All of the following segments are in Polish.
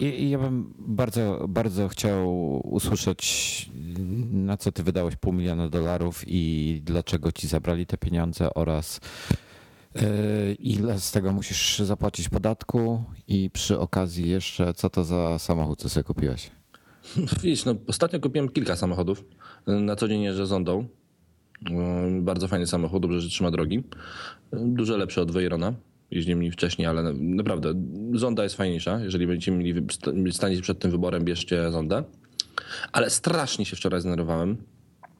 ja bym bardzo, bardzo chciał usłyszeć, na co ty wydałeś pół miliona dolarów i dlaczego ci zabrali te pieniądze oraz e, ile z tego musisz zapłacić podatku i przy okazji jeszcze, co to za samochód, co sobie kupiłeś? Widzisz, no, ostatnio kupiłem kilka samochodów. Na co dzień jeżdżę zondą. Bardzo fajny samochód, dobrze, że trzyma drogi. Dużo lepszy od Veyrona jeździłem nim wcześniej, ale naprawdę Zonda jest fajniejsza. Jeżeli będziecie mieli stanieć przed tym wyborem, bierzcie Zondę. Ale strasznie się wczoraj zdenerwowałem.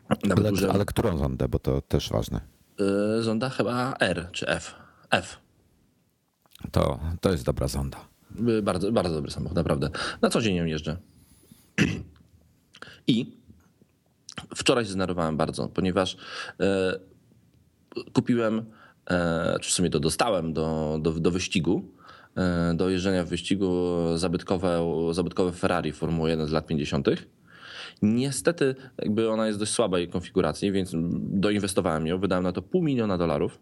Ale, ale którą Zondę, bo to też ważne. Yy, zonda chyba R czy F. F. To, to jest dobra Zonda. Yy, bardzo, bardzo dobry samochód, naprawdę. Na co dzień ją jeżdżę. I wczoraj się zdenerwowałem bardzo, ponieważ yy, kupiłem czy w sumie to dostałem do, do, do wyścigu, e, do jeżdżenia w wyścigu zabytkowe, zabytkowe Ferrari Formuły 1 z lat 50. Niestety jakby ona jest dość słabej konfiguracji, więc doinwestowałem ją, wydałem na to pół miliona dolarów.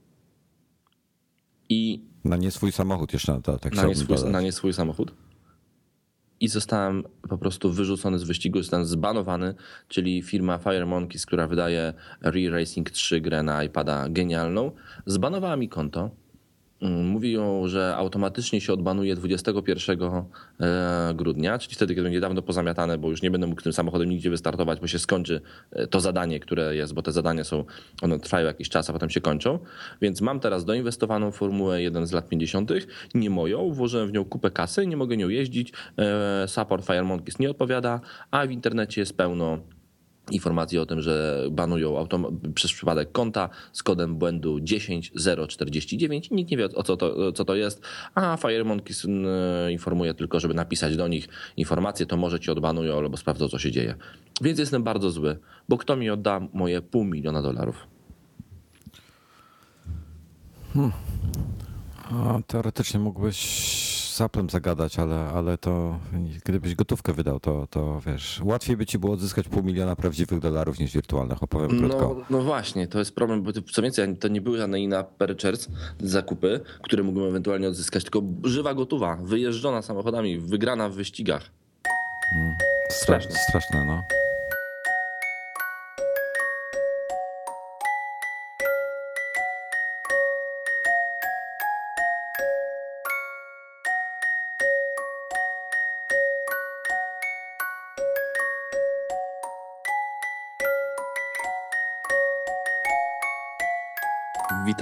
I na nie swój samochód jeszcze na to, tak na nie, swój, na nie swój samochód i zostałem po prostu wyrzucony z wyścigu, zostałem zbanowany, czyli firma Fire Monkeys, która wydaje Re-Racing 3 grę na iPada genialną, zbanowała mi konto mówią, że automatycznie się odbanuje 21 e, grudnia, czyli wtedy, kiedy będzie dawno pozamiatane, bo już nie będę mógł tym samochodem nigdzie wystartować, bo się skończy e, to zadanie, które jest, bo te zadania są, one trwają jakiś czas, a potem się kończą. Więc mam teraz doinwestowaną Formułę 1 z lat 50., nie moją, włożyłem w nią kupę kasy, nie mogę nią jeździć, e, support Fire Monkeys nie odpowiada, a w internecie jest pełno informacje o tym, że banują przez przypadek konta z kodem błędu 10049. Nikt nie wie o co to, co to jest, a FireMonkeys informuje tylko, żeby napisać do nich informacje, to może ci odbanują albo sprawdzą, co się dzieje. Więc jestem bardzo zły, bo kto mi odda moje pół miliona dolarów? Hmm. A, teoretycznie mógłbyś z Applem zagadać, ale, ale to gdybyś gotówkę wydał, to, to wiesz, łatwiej by ci było odzyskać pół miliona prawdziwych dolarów niż wirtualnych, opowiem no, krótko. No, no właśnie, to jest problem, bo co więcej, to nie były żadne inne purchase, zakupy, które mógłbym ewentualnie odzyskać, tylko żywa gotowa, wyjeżdżona samochodami, wygrana w wyścigach. Hmm. Straszne. Straszne, no.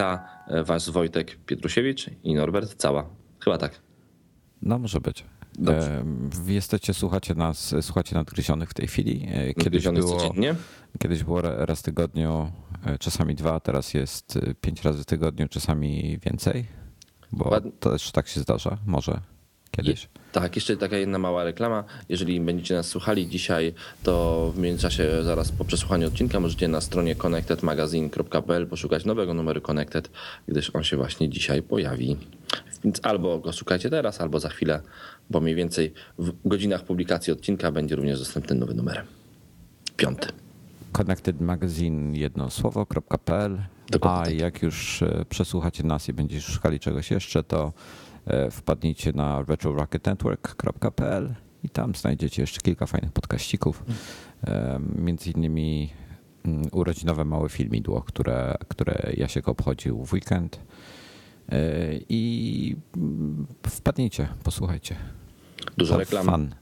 Wita e, was Wojtek Pietrusiewicz i Norbert Cała. Chyba tak. No może być. Dobrze. Jesteście, słuchacie nas, słuchacie nadgryzionych w tej chwili. E, kiedyś było, codziennie. kiedyś było raz w tygodniu, e, czasami dwa, teraz jest pięć razy w tygodniu, czasami więcej. Bo to też tak się zdarza, może kiedyś. Tak, jeszcze taka jedna mała reklama. Jeżeli będziecie nas słuchali dzisiaj, to w międzyczasie zaraz po przesłuchaniu odcinka możecie na stronie connectedmagazine.pl poszukać nowego numeru Connected, gdyż on się właśnie dzisiaj pojawi. Więc albo go szukajcie teraz, albo za chwilę, bo mniej więcej w godzinach publikacji odcinka będzie również dostępny nowy numer. Piąty. Connected Magazine jedno słowo.pl A tak. jak już e, przesłuchacie nas i będziecie szukali czegoś jeszcze, to wpadnijcie na retrorocketnetwork.pl i tam znajdziecie jeszcze kilka fajnych podkaścików. E, między innymi mm, urodzinowe małe filmidło, które, które Jasiek obchodził w weekend. E, I mm, wpadnijcie, posłuchajcie. Dużo reklam. Fan.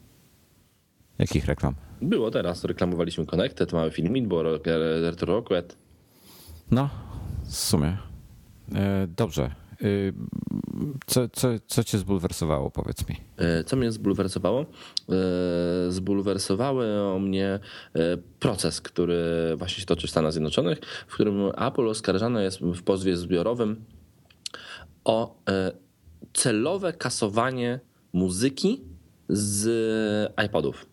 Jakich reklam? Było teraz, reklamowaliśmy Connected, mały filmidło, Retro Rocket. No, w sumie. Dobrze. Co, co, co cię zbulwersowało, powiedz mi? E, co mnie zbulwersowało? E, zbulwersowały o mnie e, proces, który właśnie się toczy w Stanach Zjednoczonych, w którym Apple oskarżane jest w pozwie zbiorowym o celowe kasowanie muzyki z iPodów.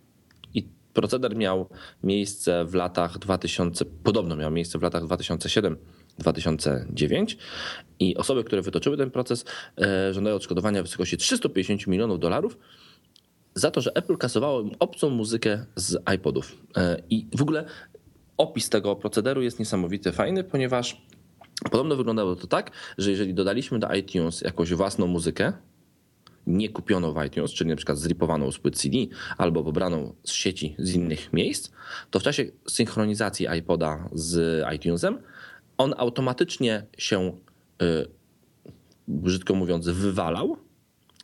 I proceder miał miejsce w latach 2000, podobno miał miejsce w latach 2007 2009 i osoby, które wytoczyły ten proces, e, żądają odszkodowania w wysokości 350 milionów dolarów za to, że Apple kasowało obcą muzykę z iPodów. E, I w ogóle opis tego procederu jest niesamowity, fajny, ponieważ podobno wyglądało to tak, że jeżeli dodaliśmy do iTunes jakąś własną muzykę, nie kupiono w iTunes, czyli na przykład zripowaną z płyt CD albo pobraną z sieci z innych miejsc, to w czasie synchronizacji iPoda z iTunesem on automatycznie się, yy, brzydko mówiąc, wywalał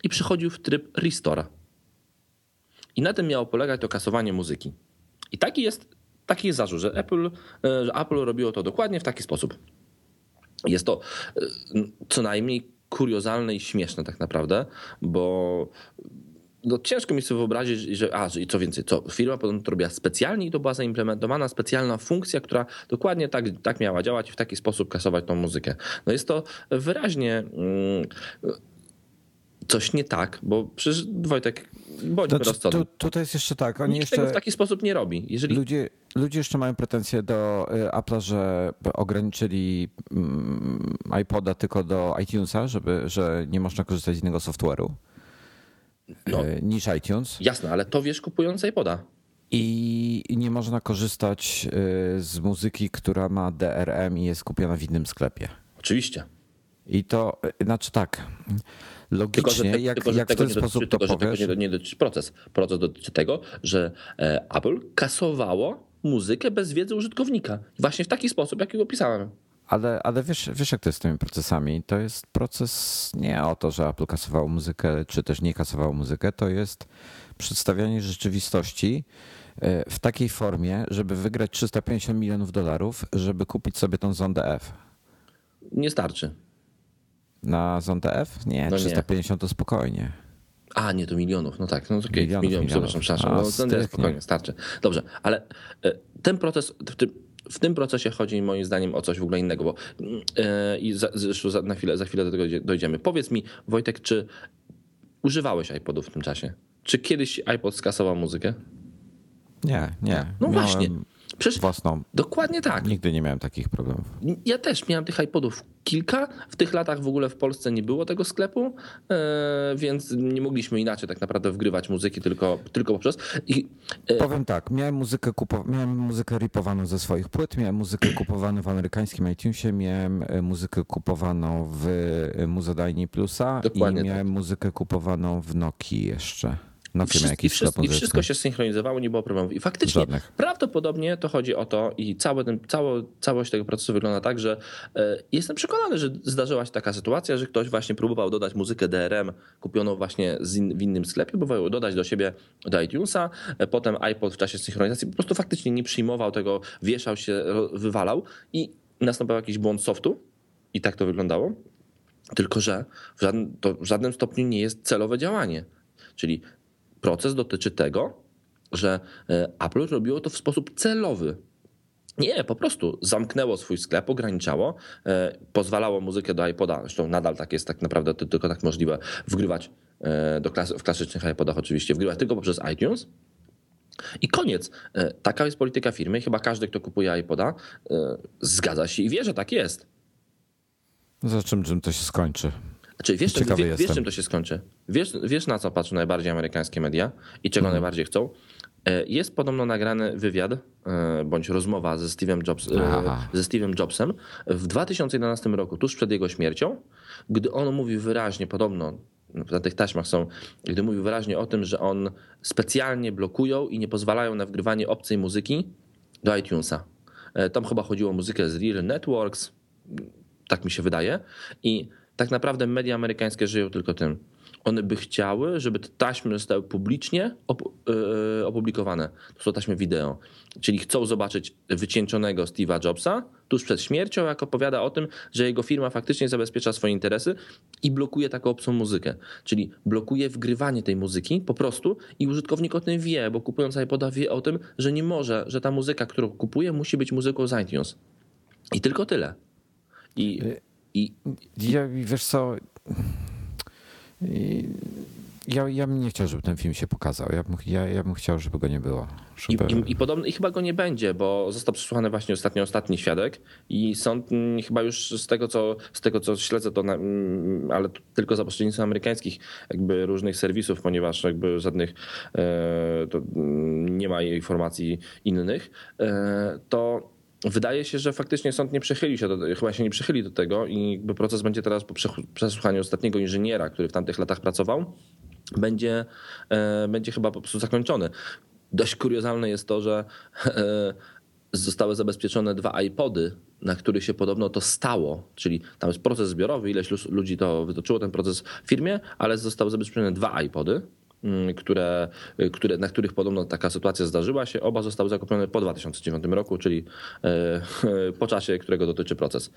i przechodził w tryb restore. I na tym miało polegać to kasowanie muzyki. I taki jest, taki jest zarzut, że Apple, że Apple robiło to dokładnie w taki sposób. Jest to co najmniej kuriozalne i śmieszne tak naprawdę, bo no, ciężko mi sobie wyobrazić, że a, i co więcej, co firma potem to robiła specjalnie i to była zaimplementowana specjalna funkcja, która dokładnie tak, tak miała działać i w taki sposób kasować tą muzykę. No jest to wyraźnie mm, coś nie tak, bo przecież Wojtek, bądźmy znaczy, rozsądni. Tu, tutaj jest jeszcze tak, oni Nikt jeszcze... tego w taki sposób nie robi. Jeżeli... Ludzie, ludzie jeszcze mają pretensje do y, Apple'a, że ograniczyli mm, iPoda tylko do iTunesa, żeby, że nie można korzystać z innego software'u No. y, niż iTunes. Jasne, ale to wiesz kupując iPoda. I nie można korzystać y, z muzyki, która ma DRM i jest kupiona w innym sklepie. Oczywiście. I to, y, znaczy tak, logicznie, Tylko, że, te, jak, tylko, że jak w tego ten nie sposób dotyczy, to tylko, że tego powiesz, nie, dotyczy proces. Proces dotyczy tego, że e, Apple kasowało muzykę bez wiedzy użytkownika. Właśnie w taki sposób, jaki opisałem. Ale, ale wiesz, wiesz jak to jest z tymi procesami? To jest proces nie o to, że Apple kasowało muzykę, czy też nie kasowało muzykę, to jest przedstawianie rzeczywistości y, w takiej formie, żeby wygrać 350 milionów dolarów, żeby kupić sobie tą zondę F. Nie starczy. Na zondę F? Nie, No nie. 350 to spokojnie. A, nie, to milionów. No tak, no to okay. Milionów, milionów, przepraszam, przepraszam. A, No, nie, spokojnie, starczy. Dobrze, ale e, ten proces, w tym, procesie chodzi moim zdaniem o coś w ogóle innego, bo e, i za, zresztą za, na chwilę, za chwilę do tego dojdzie- dojdziemy. Powiedz mi, Wojtek, czy używałeś iPodów w tym czasie? Czy kiedyś iPod skasował muzykę? Nie, nie. No Miałem właśnie. Przecież Własną. dokładnie tak. Nigdy nie miałem takich problemów. Ja też miałem tych iPodów kilka. W tych latach w ogóle w Polsce nie było tego sklepu, e, więc nie mogliśmy inaczej tak naprawdę wgrywać muzyki, tylko, tylko poprzez. I, e, Powiem tak, miałem muzykę, kupo- miałem muzykę ripowaną ze swoich płyt, miałem muzykę kupowaną w amerykańskim iTunesie, miałem e, muzykę kupowaną w Muzodajni Plusa Dokładnie i miałem tak. muzykę kupowaną w Nokii jeszcze. Wszystko, i, wszystko, I wszystko się synchronizowało, nie było problemów. I faktycznie Żadnych. prawdopodobnie to chodzi o to i cały ten, cało, całość tego procesu wygląda tak, że e, jestem przekonany, że zdarzyła się taka sytuacja, że ktoś właśnie próbował dodać muzykę DRM kupioną właśnie z in, w innym sklepie, próbował dodać do siebie do iTunesa, e, potem iPod w czasie synchronizacji po prostu faktycznie nie przyjmował tego, wieszał się, wywalał i nastąpił jakiś błąd softu i tak to wyglądało. Tylko, że w żadnym, to w żadnym stopniu nie jest celowe działanie. Czyli proces dotyczy tego, że e, Apple robiło to w sposób celowy. Nie, po prostu zamknęło swój sklep, ograniczało, e, pozwalało muzykę do iPoda, zresztą nadal tak jest tak naprawdę, tylko tak możliwe, wgrywać e, do klasy, w klasycznych iPodach oczywiście, wgrywać tylko poprzez iTunes. I koniec. Taka jest polityka firmy. Chyba każdy, kto kupuje iPoda, zgadza się i wie, że tak jest. Za czym, czym to się skończy? Znaczy, wiesz, czym, Ciekawy wiesz, jestem. czym to się skończy? Wiesz, wiesz, na co patrzą najbardziej amerykańskie media i czego Mhm. najbardziej chcą? E, Jest podobno nagrany wywiad e, bądź rozmowa ze Steve'em, Jobs, e, Aha. ze Steve'em Jobsem w 2011 roku, tuż przed jego śmiercią, gdy on mówi wyraźnie, podobno na tych taśmach są, gdy mówi wyraźnie o tym, że on specjalnie blokują i nie pozwalają na wgrywanie obcej muzyki do iTunesa. Tam chyba chodziło o muzykę z Real Networks, tak mi się wydaje. I tak naprawdę media amerykańskie żyją tylko tym. One by chciały, żeby te taśmy zostały publicznie yy, opublikowane. To są taśmy wideo. Czyli chcą zobaczyć wycieńczonego Steve'a Jobsa tuż przed śmiercią, jak opowiada o tym, że jego firma faktycznie zabezpiecza swoje interesy i blokuje taką obcą muzykę. Czyli blokuje wgrywanie tej muzyki po prostu i użytkownik o tym wie, bo kupując iPoda wie o tym, że nie może, że ta muzyka, którą kupuje, musi być muzyką z iTunes. I tylko tyle. I, i Ja, wiesz co, i- ja, ja bym nie chciał, żeby ten film się pokazał. Ja bym, ja, ja bym chciał, żeby go nie było. I, Żeby... i, i, podobno, I chyba go nie będzie, bo został przesłuchany właśnie ostatnio ostatni świadek i sąd mm, chyba już z tego, co, z tego, co śledzę, to na, mm, ale tylko za pośrednictwem amerykańskich jakby różnych serwisów, ponieważ jakby żadnych e, to, mm, nie ma informacji innych, e, to wydaje się, że faktycznie sąd nie przychyli się do, chyba się nie do tego i proces będzie teraz po przesłuchaniu ostatniego inżyniera, który w tamtych latach pracował, będzie, e, będzie chyba po prostu zakończony. Dość kuriozalne jest to, że e, zostały zabezpieczone dwa iPody, na których się podobno to stało, czyli tam jest proces zbiorowy, ileś ludzi to wytoczyło ten proces w firmie, ale zostały zabezpieczone dwa iPody które, które, na których podobno taka sytuacja zdarzyła się. Oba zostały zakupione po 2009 roku, czyli e, po czasie, którego dotyczy proces.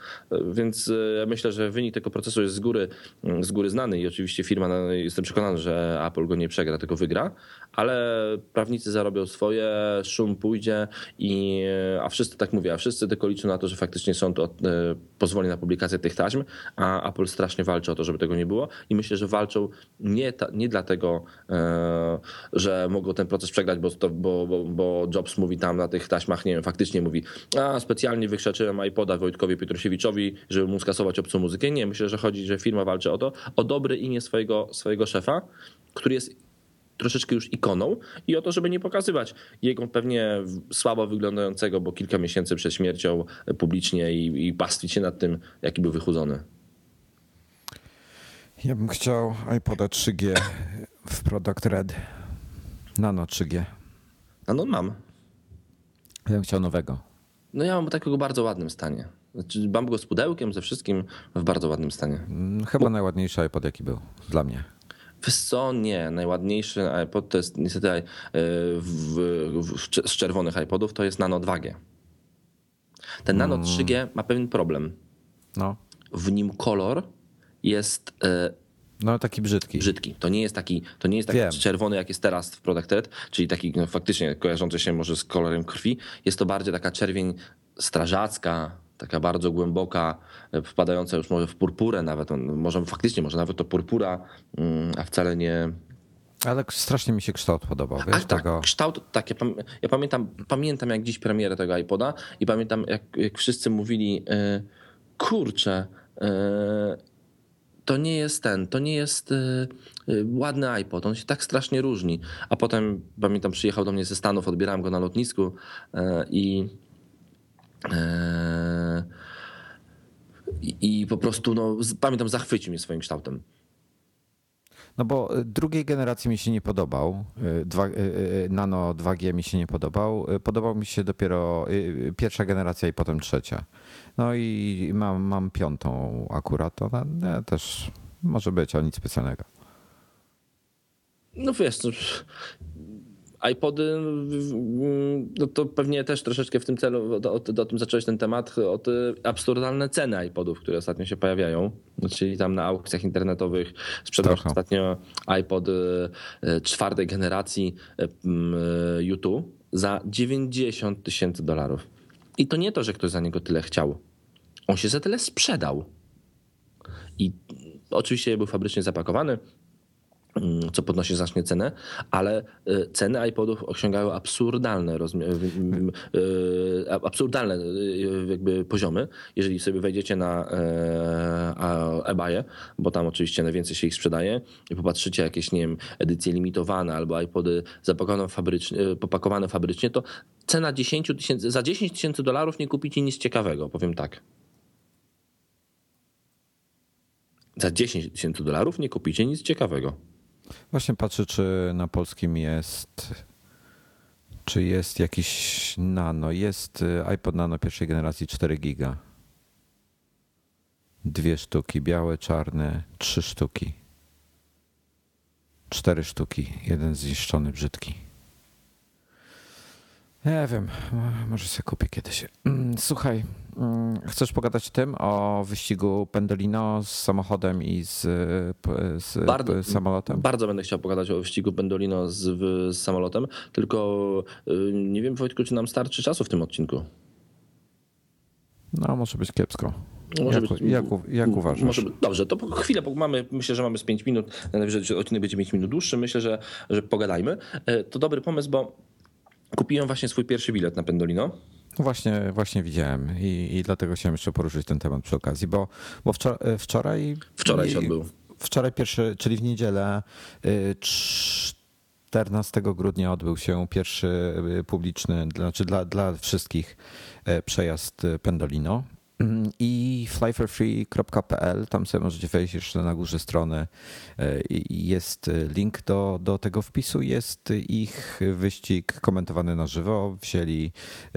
Więc e, myślę, że wynik tego procesu jest z góry, mm, z góry znany i oczywiście firma, jestem przekonany, że Apple go nie przegra, tylko wygra, ale prawnicy zarobią swoje, szum pójdzie, i, e, a wszyscy, tak mówię, a wszyscy tylko liczą na to, że faktycznie sąd od, pozwoli na publikację tych taśm, a Apple strasznie walczy o to, żeby tego nie było i myślę, że walczą nie, ta, nie dlatego, E, że mogą ten proces przegrać, bo, bo, bo, bo Jobs mówi tam na tych taśmach, nie wiem, faktycznie mówi, a specjalnie wykrzeczyłem iPoda Wojtkowi Pietrosiewiczowi, żeby mu skasować obcą muzykę. Nie, myślę, że chodzi, że firma walczy o to, o dobre imię swojego, swojego szefa, który jest troszeczkę już ikoną i o to, żeby nie pokazywać jego pewnie słabo wyglądającego, bo kilka miesięcy przed śmiercią publicznie i, i pastwić się nad tym, jaki był wychudzony. Ja bym chciał iPoda 3G w Product Red. Nano 3G. Nano mam. Ja bym chciał nowego. No ja mam takiego bardzo ładnym stanie. Znaczy, mam go z pudełkiem, ze wszystkim w bardzo ładnym stanie. Mm, chyba Bo... najładniejszy iPod jaki był dla mnie. Wiesz co? Nie. Najładniejszy iPod to jest niestety e, w, w, z czerwonych iPodów to jest Nano 2G. Ten Nano 3G mm. ma pewien problem. No. W nim kolor jest e, no taki brzydki. Brzydki. To nie jest taki, to nie jest taki czerwony, jak jest teraz w Product Red, czyli taki no, faktycznie kojarzący się może z kolorem krwi. Jest to bardziej taka czerwień strażacka, taka bardzo głęboka, e, wpadająca już może w purpurę nawet. Może faktycznie, może nawet to purpura, mm, a wcale nie, ale strasznie mi się kształt podobał. Wiesz, tak, tego... kształt, tak. Ja, ja, pamiętam, pamiętam jak dziś premierę tego iPoda i pamiętam jak, jak wszyscy mówili, yy, kurczę, yy, to nie jest ten, to nie jest ładny iPod, on się tak strasznie różni. A potem, pamiętam, przyjechał do mnie ze Stanów, odbierałem go na lotnisku y, i i po prostu, no, pamiętam, zachwycił mnie swoim kształtem. No bo drugiej generacji mi się nie podobał. Dwa, nano 2G mi się nie podobał. Podobał mi się dopiero pierwsza generacja i potem trzecia. No i mam, mam piątą akurat, ona nie, też może być, ale nic specjalnego. No wiesz, no, iPody, no to pewnie też troszeczkę w tym celu, o, o, tym zacząłeś ten temat, o te absurdalne ceny iPodów, które ostatnio się pojawiają. No, czyli tam na aukcjach internetowych sprzedał ostatnio iPod e, czwartej generacji YouTube za 90 tysięcy dolarów. I to nie to, że ktoś za niego tyle chciał. On się za tyle sprzedał. I oczywiście był fabrycznie zapakowany, co podnosi znacznie cenę, ale y, ceny iPodów osiągają absurdalne, y, absurdalne y, jakby poziomy. Jeżeli sobie wejdziecie na e, eBaye, bo tam oczywiście najwięcej się ich sprzedaje i popatrzycie jakieś, nie wiem, edycje limitowane albo iPody zapakowane fabrycznie, popakowane fabrycznie, to cena 10 tysięcy, za 10 tysięcy dolarów nie kupicie nic ciekawego, powiem tak. za 10 tysięcy dolarów nie kupicie nic ciekawego. Właśnie patrzę, czy na polskim jest. Czy jest jakiś nano? Jest y, iPod nano pierwszej generacji 4 giga. Dwie sztuki, białe, czarne, trzy sztuki. Cztery sztuki, jeden zniszczony, brzydki. Nie wiem, może sobie kupię kiedyś. Słuchaj, chcesz pogadać tym, o wyścigu Pendolino z samochodem i z, z bardzo, samolotem? Bardzo będę chciał pogadać o wyścigu Pendolino z, z samolotem, tylko y, nie wiem Wojtku, czy nam starczy czasu w tym odcinku. No, może być kiepsko. Może jak, być, jak, jak uważasz? Może, dobrze, to chwilę, bo mamy, myślę, że mamy z 5 minut, najwyżej odcinek będzie 5 minut dłuższy, myślę, że, że pogadajmy. E, to dobry pomysł, bo Kupiłem właśnie swój pierwszy bilet na Pendolino. Właśnie, właśnie widziałem I, i dlatego chciałem jeszcze poruszyć ten temat przy okazji, bo, bo wczoraj, e, wczoraj... Wczoraj się odbył. Wczoraj pierwszy, czyli w niedzielę 4 14 grudnia odbył się pierwszy publiczny, znaczy dla, dla wszystkich przejazd Pendolino. I flyforfree.pl, tam sobie możecie wejść jeszcze na górze strony. Jest link do, do tego wpisu, jest ich wyścig komentowany na żywo. Wzięli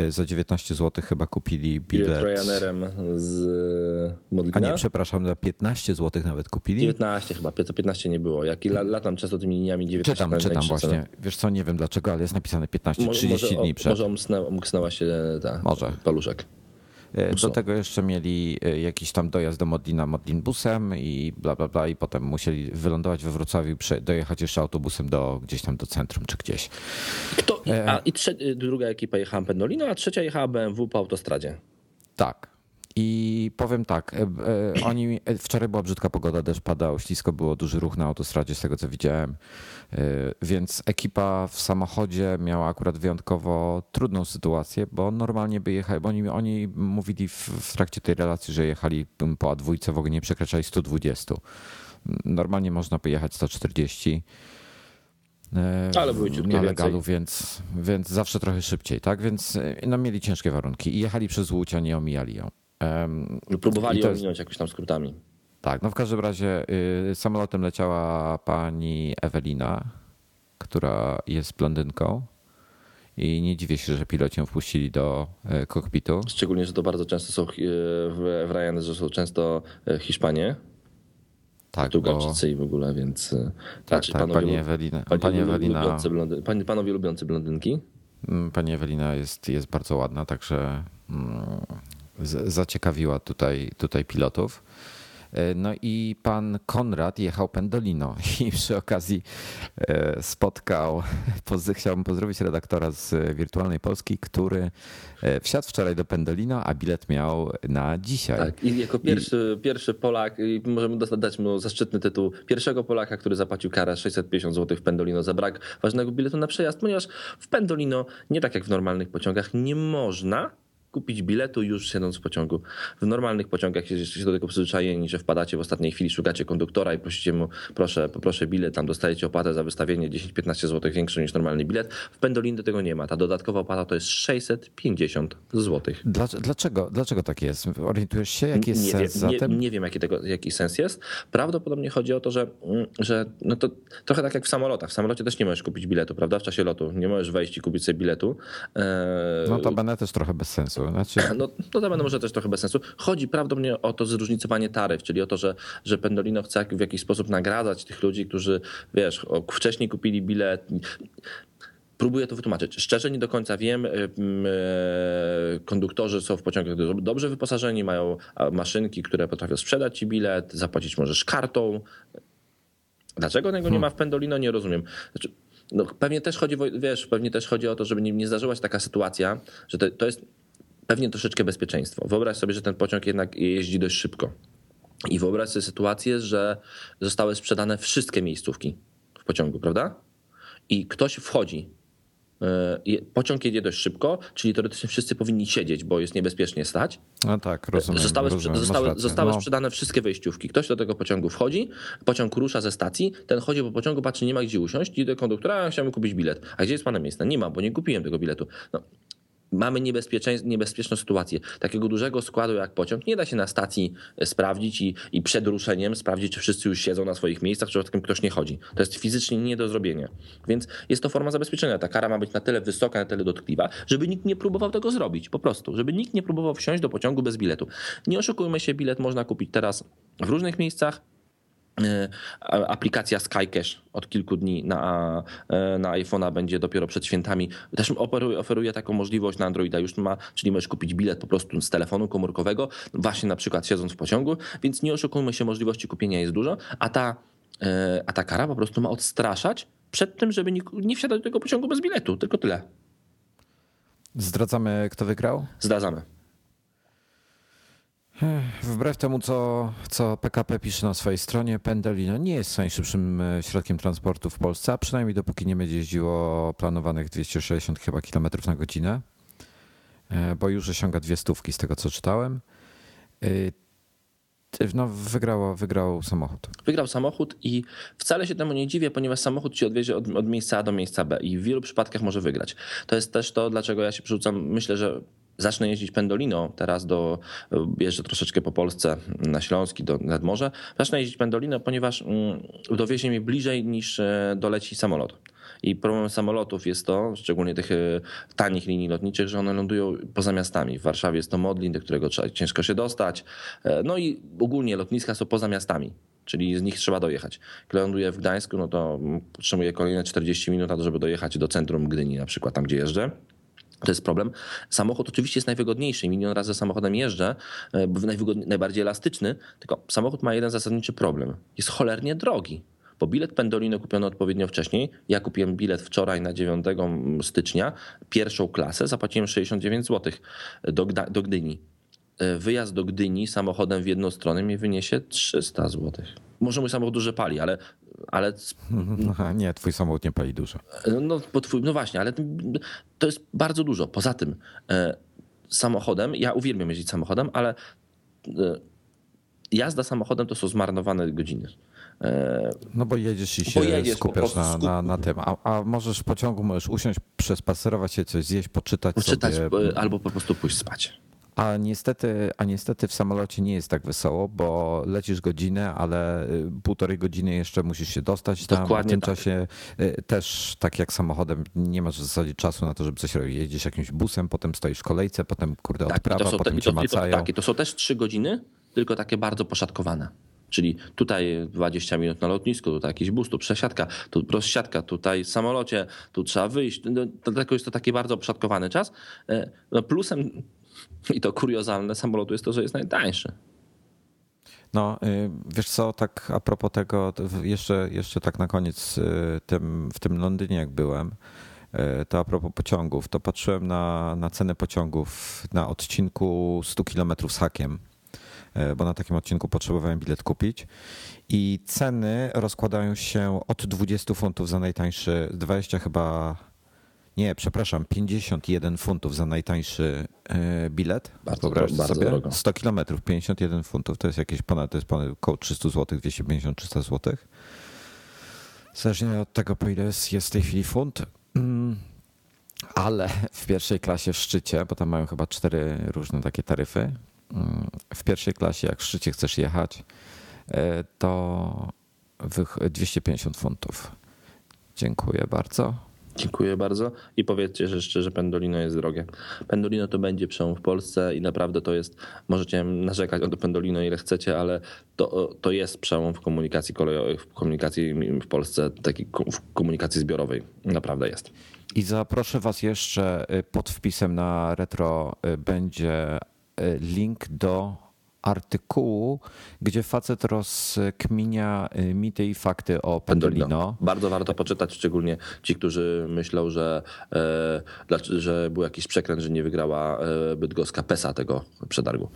za 19 zł, chyba kupili bilet. Ryanerem z Modlina? A nie, przepraszam, za 15 zł nawet kupili. 19 chyba, 15 nie było. Jak latam często tymi liniami 19 Czytam, czytam właśnie. Wiesz co, nie wiem dlaczego, ale jest napisane 15, 30 może, dni przed. Może umknęła się ta może. paluszek. Do tego jeszcze mieli jakiś tam dojazd do Modlina Modlin busem i bla bla bla i potem musieli wylądować we Wrocławiu i dojechać jeszcze autobusem do gdzieś tam do centrum czy gdzieś. Kto, a i trze, druga ekipa jechała Pendolino, a trzecia jechała BMW po autostradzie. Tak. I powiem tak, oni, wczoraj była brzydka pogoda, deszcz padał, ślisko było, duży ruch na autostradzie z tego co widziałem, więc ekipa w samochodzie miała akurat wyjątkowo trudną sytuację, bo normalnie by jechali, bo oni, oni mówili w, w trakcie tej relacji, że jechali po A2 w ogóle nie przekraczali 120. Normalnie można by jechać 140. Ale były na legalu, więc, więc zawsze trochę szybciej, tak? Więc no, mieli ciężkie warunki i jechali przez Łódź, a nie omijali ją. Um, Próbowali ominąć jakoś tam skrótami. Tak, no w każdym razie y, samolotem leciała pani Ewelina, która jest blondynką i nie dziwię się, że piloci ją wpuścili do y, kokpitu. Szczególnie, że to bardzo często są w, w Ryanairze są często Hiszpanie. Tak, Portugalczycy bo... i w ogóle, więc tak, tak, panowie, pani Ewelina. Pani, pani Ewelina lubiący blondy, pani, panowie lubiący blondynki. Pani Ewelina jest, jest bardzo ładna, także mm, zaciekawiła tutaj, tutaj pilotów. No i pan Konrad jechał Pendolino i przy okazji spotkał, chciałbym pozdrowić redaktora z Wirtualnej Polski, który wsiadł wczoraj do Pendolino, a bilet miał na dzisiaj. Tak, i jako pierwszy, I... pierwszy Polak, możemy dać mu zaszczytny tytuł, pierwszego Polaka, który zapłacił karę 650 zł w Pendolino za brak ważnego biletu na przejazd, ponieważ w Pendolino, nie tak jak w normalnych pociągach, nie można kupić biletu już siedząc w pociągu. W normalnych pociągach jesteście do tego przyzwyczajeni, że wpadacie w ostatniej chwili, szukacie konduktora i prosicie mu, proszę, poproszę bilet, tam dostajecie opłatę za wystawienie 10-15 zł większą niż normalny bilet. W Pendolino tego nie ma. Ta dodatkowa opłata to jest 650 zł. Dlaczego, dlaczego tak jest? Orientujesz się, jaki jest nie sens wiem, za nie, tym? Nie wiem, jaki, tego, jaki sens jest. Prawdopodobnie chodzi o to, że, że no to trochę tak jak w samolotach. W samolocie też nie możesz kupić biletu, prawda? W czasie lotu. Nie możesz wejść i kupić sobie biletu. No to będę też trochę bez sensu. Znaczy... No, no to będę może też trochę bez sensu. Chodzi prawdopodobnie o to zróżnicowanie taryf, czyli o to, że, że Pendolino chce w jakiś sposób nagradzać tych ludzi, którzy, wiesz, wcześniej kupili bilet. Próbuję to wytłumaczyć. Szczerze nie do końca wiem. Konduktorzy są w pociągach dobrze wyposażeni, mają maszynki, które potrafią sprzedać ci bilet, zapłacić możesz kartą. Dlaczego tego nie ma w Pendolino, nie rozumiem. Znaczy, no, pewnie też chodzi, wiesz, pewnie też chodzi o to, żeby nie, nie zdarzyła się taka sytuacja, że to, to jest pewnie troszeczkę bezpieczeństwo. Wyobraź sobie, że ten pociąg jednak jeździ dość szybko. I wyobraź sobie sytuację, że zostały sprzedane wszystkie miejscówki w pociągu, prawda? I ktoś wchodzi. Pociąg jedzie dość szybko, czyli teoretycznie wszyscy powinni siedzieć, bo jest niebezpiecznie stać. No tak, rozumiem. Zostały, rozumiem, zostały, zostały no. sprzedane wszystkie wejściówki. Ktoś do tego pociągu wchodzi, pociąg rusza ze stacji, ten chodzi po pociągu, patrzy, nie ma gdzie usiąść, idzie do konduktora, chciałbym kupić bilet. A gdzie jest pana miejsce? Nie ma, bo nie kupiłem tego biletu. No, mamy niebezpieczną sytuację. Takiego dużego składu jak pociąg nie da się na stacji e, sprawdzić i, i przed ruszeniem sprawdzić, czy wszyscy już siedzą na swoich miejscach, czy przypadkiem ktoś nie chodzi. To jest fizycznie nie do zrobienia. Więc jest to forma zabezpieczenia. Ta kara ma być na tyle wysoka, na tyle dotkliwa, żeby nikt nie próbował tego zrobić. Po prostu. Żeby nikt nie próbował wsiąść do pociągu bez biletu. Nie oszukujmy się, bilet można kupić teraz w różnych miejscach aplikacja SkyCash od kilku dni na, e, na iPhone'a będzie dopiero przed świętami. Też oferuje, oferuje taką możliwość na Androida już ma, czyli możesz kupić bilet po prostu z telefonu komórkowego, właśnie na przykład siedząc w pociągu, więc nie oszukujmy się, możliwości kupienia jest dużo, a ta, e, a ta kara po prostu ma odstraszać przed tym, żeby nie, nie wsiadać do tego pociągu bez biletu, tylko tyle. Zdradzamy, kto wygrał? Zdradzamy. Wbrew temu, co, co PKP pisze na swojej stronie, Pendelino nie jest najszybszym e, środkiem transportu w Polsce, a przynajmniej dopóki nie będzie jeździło planowanych 260 chyba kilometrów na godzinę, e, bo już osiąga dwie stówki z tego, co czytałem. E, No, wygrało, wygrał samochód. Wygrał samochód i wcale się temu nie dziwię, ponieważ samochód ci odwiezie od, od, miejsca A do miejsca B i w wielu przypadkach może wygrać. To jest też to, dlaczego ja się przerzucam. Myślę, że zacznę jeździć pendolino teraz do, jeżdżę troszeczkę po Polsce na Śląski, do, nad morze. Zacznę jeździć pendolino, ponieważ mm, dowiezie mnie bliżej niż e, doleci samolot. I problem samolotów jest to, szczególnie tych e, tanich linii lotniczych, że one lądują poza miastami. W Warszawie jest to Modlin, do którego trzeba, ciężko się dostać. E, no i ogólnie lotniska są poza miastami czyli z nich trzeba dojechać. Gdy ląduję w Gdańsku, no to potrzebuję kolejne 40 minut, żeby dojechać do centrum Gdyni, na przykład tam, gdzie jeżdżę. To jest problem. Samochód oczywiście jest najwygodniejszy. Milion razy samochodem jeżdżę, e, najbardziej elastyczny, tylko samochód ma jeden zasadniczy problem. Jest cholernie drogi bo bilet Pendolino kupiony odpowiednio wcześniej. Ja kupiłem bilet wczoraj na 9 stycznia, pierwszą klasę, zapłaciłem 69 zł do, do Gdyni. E, wyjazd do Gdyni samochodem w jedną stronę mi wyniesie 300 zł. Może mój samochód dużo pali, ale. Ale... nie, twój samochód nie pali dużo. E, no, bo twój, no właśnie, ale to jest bardzo dużo. Poza tym, e, samochodem, ja uwielbiam jeździć samochodem, ale jazda samochodem to są zmarnowane godziny. No bo jedziesz i się jedziesz, skupiasz na, na, na tym. A, a, możesz w pociągu możesz usiąść, przespacerować się, coś zjeść, poczytać, poczytać sobie. Albo po prostu pójść spać. A niestety, a niestety w samolocie nie jest tak wesoło, bo lecisz godzinę, ale y, półtorej godziny jeszcze musisz się dostać tam. Dokładnie w tym tak. czasie y, też, tak jak samochodem, nie masz w zasadzie czasu na to, żeby coś robić. Jedziesz jakimś busem, potem stoisz w kolejce, potem kurde tak, odprawa, potem te, cię macają. Tak, to są też trzy godziny, tylko takie bardzo poszatkowane. Czyli tutaj 20 minut na lotnisku, tutaj jakiś bus, tu przesiadka, tu rozsiadka, tutaj w samolocie, tu trzeba wyjść. No, dlatego jest to taki bardzo przodkowany czas. E, no plusem, i to kuriozalne samolotu jest to, że jest najtańszy. No, y, wiesz co, tak a propos tego, jeszcze, jeszcze tak na koniec, y, tym, w tym Londynie jak byłem, y, to a propos pociągów, to patrzyłem na, na cenę pociągów na odcinku 100 km z hakiem bo na takim odcinku potrzebowałem bilet kupić. I ceny rozkładają się od 20 funtów za najtańszy, 20 chyba, nie, przepraszam, 51 funtów za najtańszy e, bilet. Bardzo, bardzo sobie? Drogo. 100 kilometrów, 51 funtów, to jest jakieś ponad, to jest ponad około 300 zł, 250-300 zł. Zależnie od tego, po ile jest, jest w tej chwili funt. Mm, ale w pierwszej klasie w szczycie, bo tam mają chyba cztery różne takie taryfy, w pierwszej klasie, jak w szczycie chcesz jechać, e, to 250 funtów. Dziękuję bardzo. Dziękuję bardzo i powiedzcie że szczerze, Pendolino jest drogie. Pendolino to będzie przełom w Polsce i naprawdę to jest, możecie narzekać o Pendolino ile chcecie, ale to, to jest przełom w komunikacji kolejowej, w komunikacji w Polsce, takiej w komunikacji zbiorowej. Naprawdę jest. I zaproszę Was jeszcze y, pod wpisem na retro y, będzie E, link do artykułu, gdzie facet rozkminia e, mity i fakty o Pendolino. Pendolino. Bardzo warto poczytać, szczególnie ci, którzy myślą, że, e, że był jakiś przekręt, że nie wygrała bydgoska PESA tego przetargu.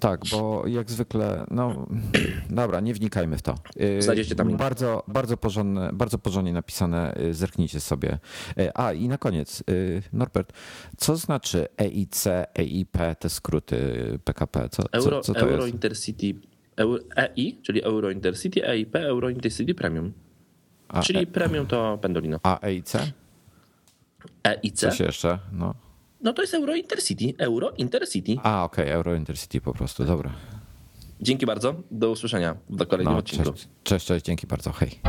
Tak, bo jak zwykle, no dobra, nie wnikajmy w to. Znajdziecie tam. Bardzo, bardzo, porządne, bardzo porządnie napisane, zerknijcie sobie. A i na koniec, Norbert, co znaczy EIC, EIP, te skróty PKP? Co, Euro, co, co Euro Intercity Euro, EI, czyli Euro Intercity, EIP, Euro Intercity Premium. A, czyli e... Premium to Pendolino. A EIC? EIC? Coś jeszcze? No. no to jest Euro Intercity. Euro Intercity. A, okej, okay, Euro Intercity po prostu, dobra. Dzięki bardzo. Do usłyszenia w kolejnym no, odcinku. Cześć, cześć, cześć, dzięki bardzo. Hej.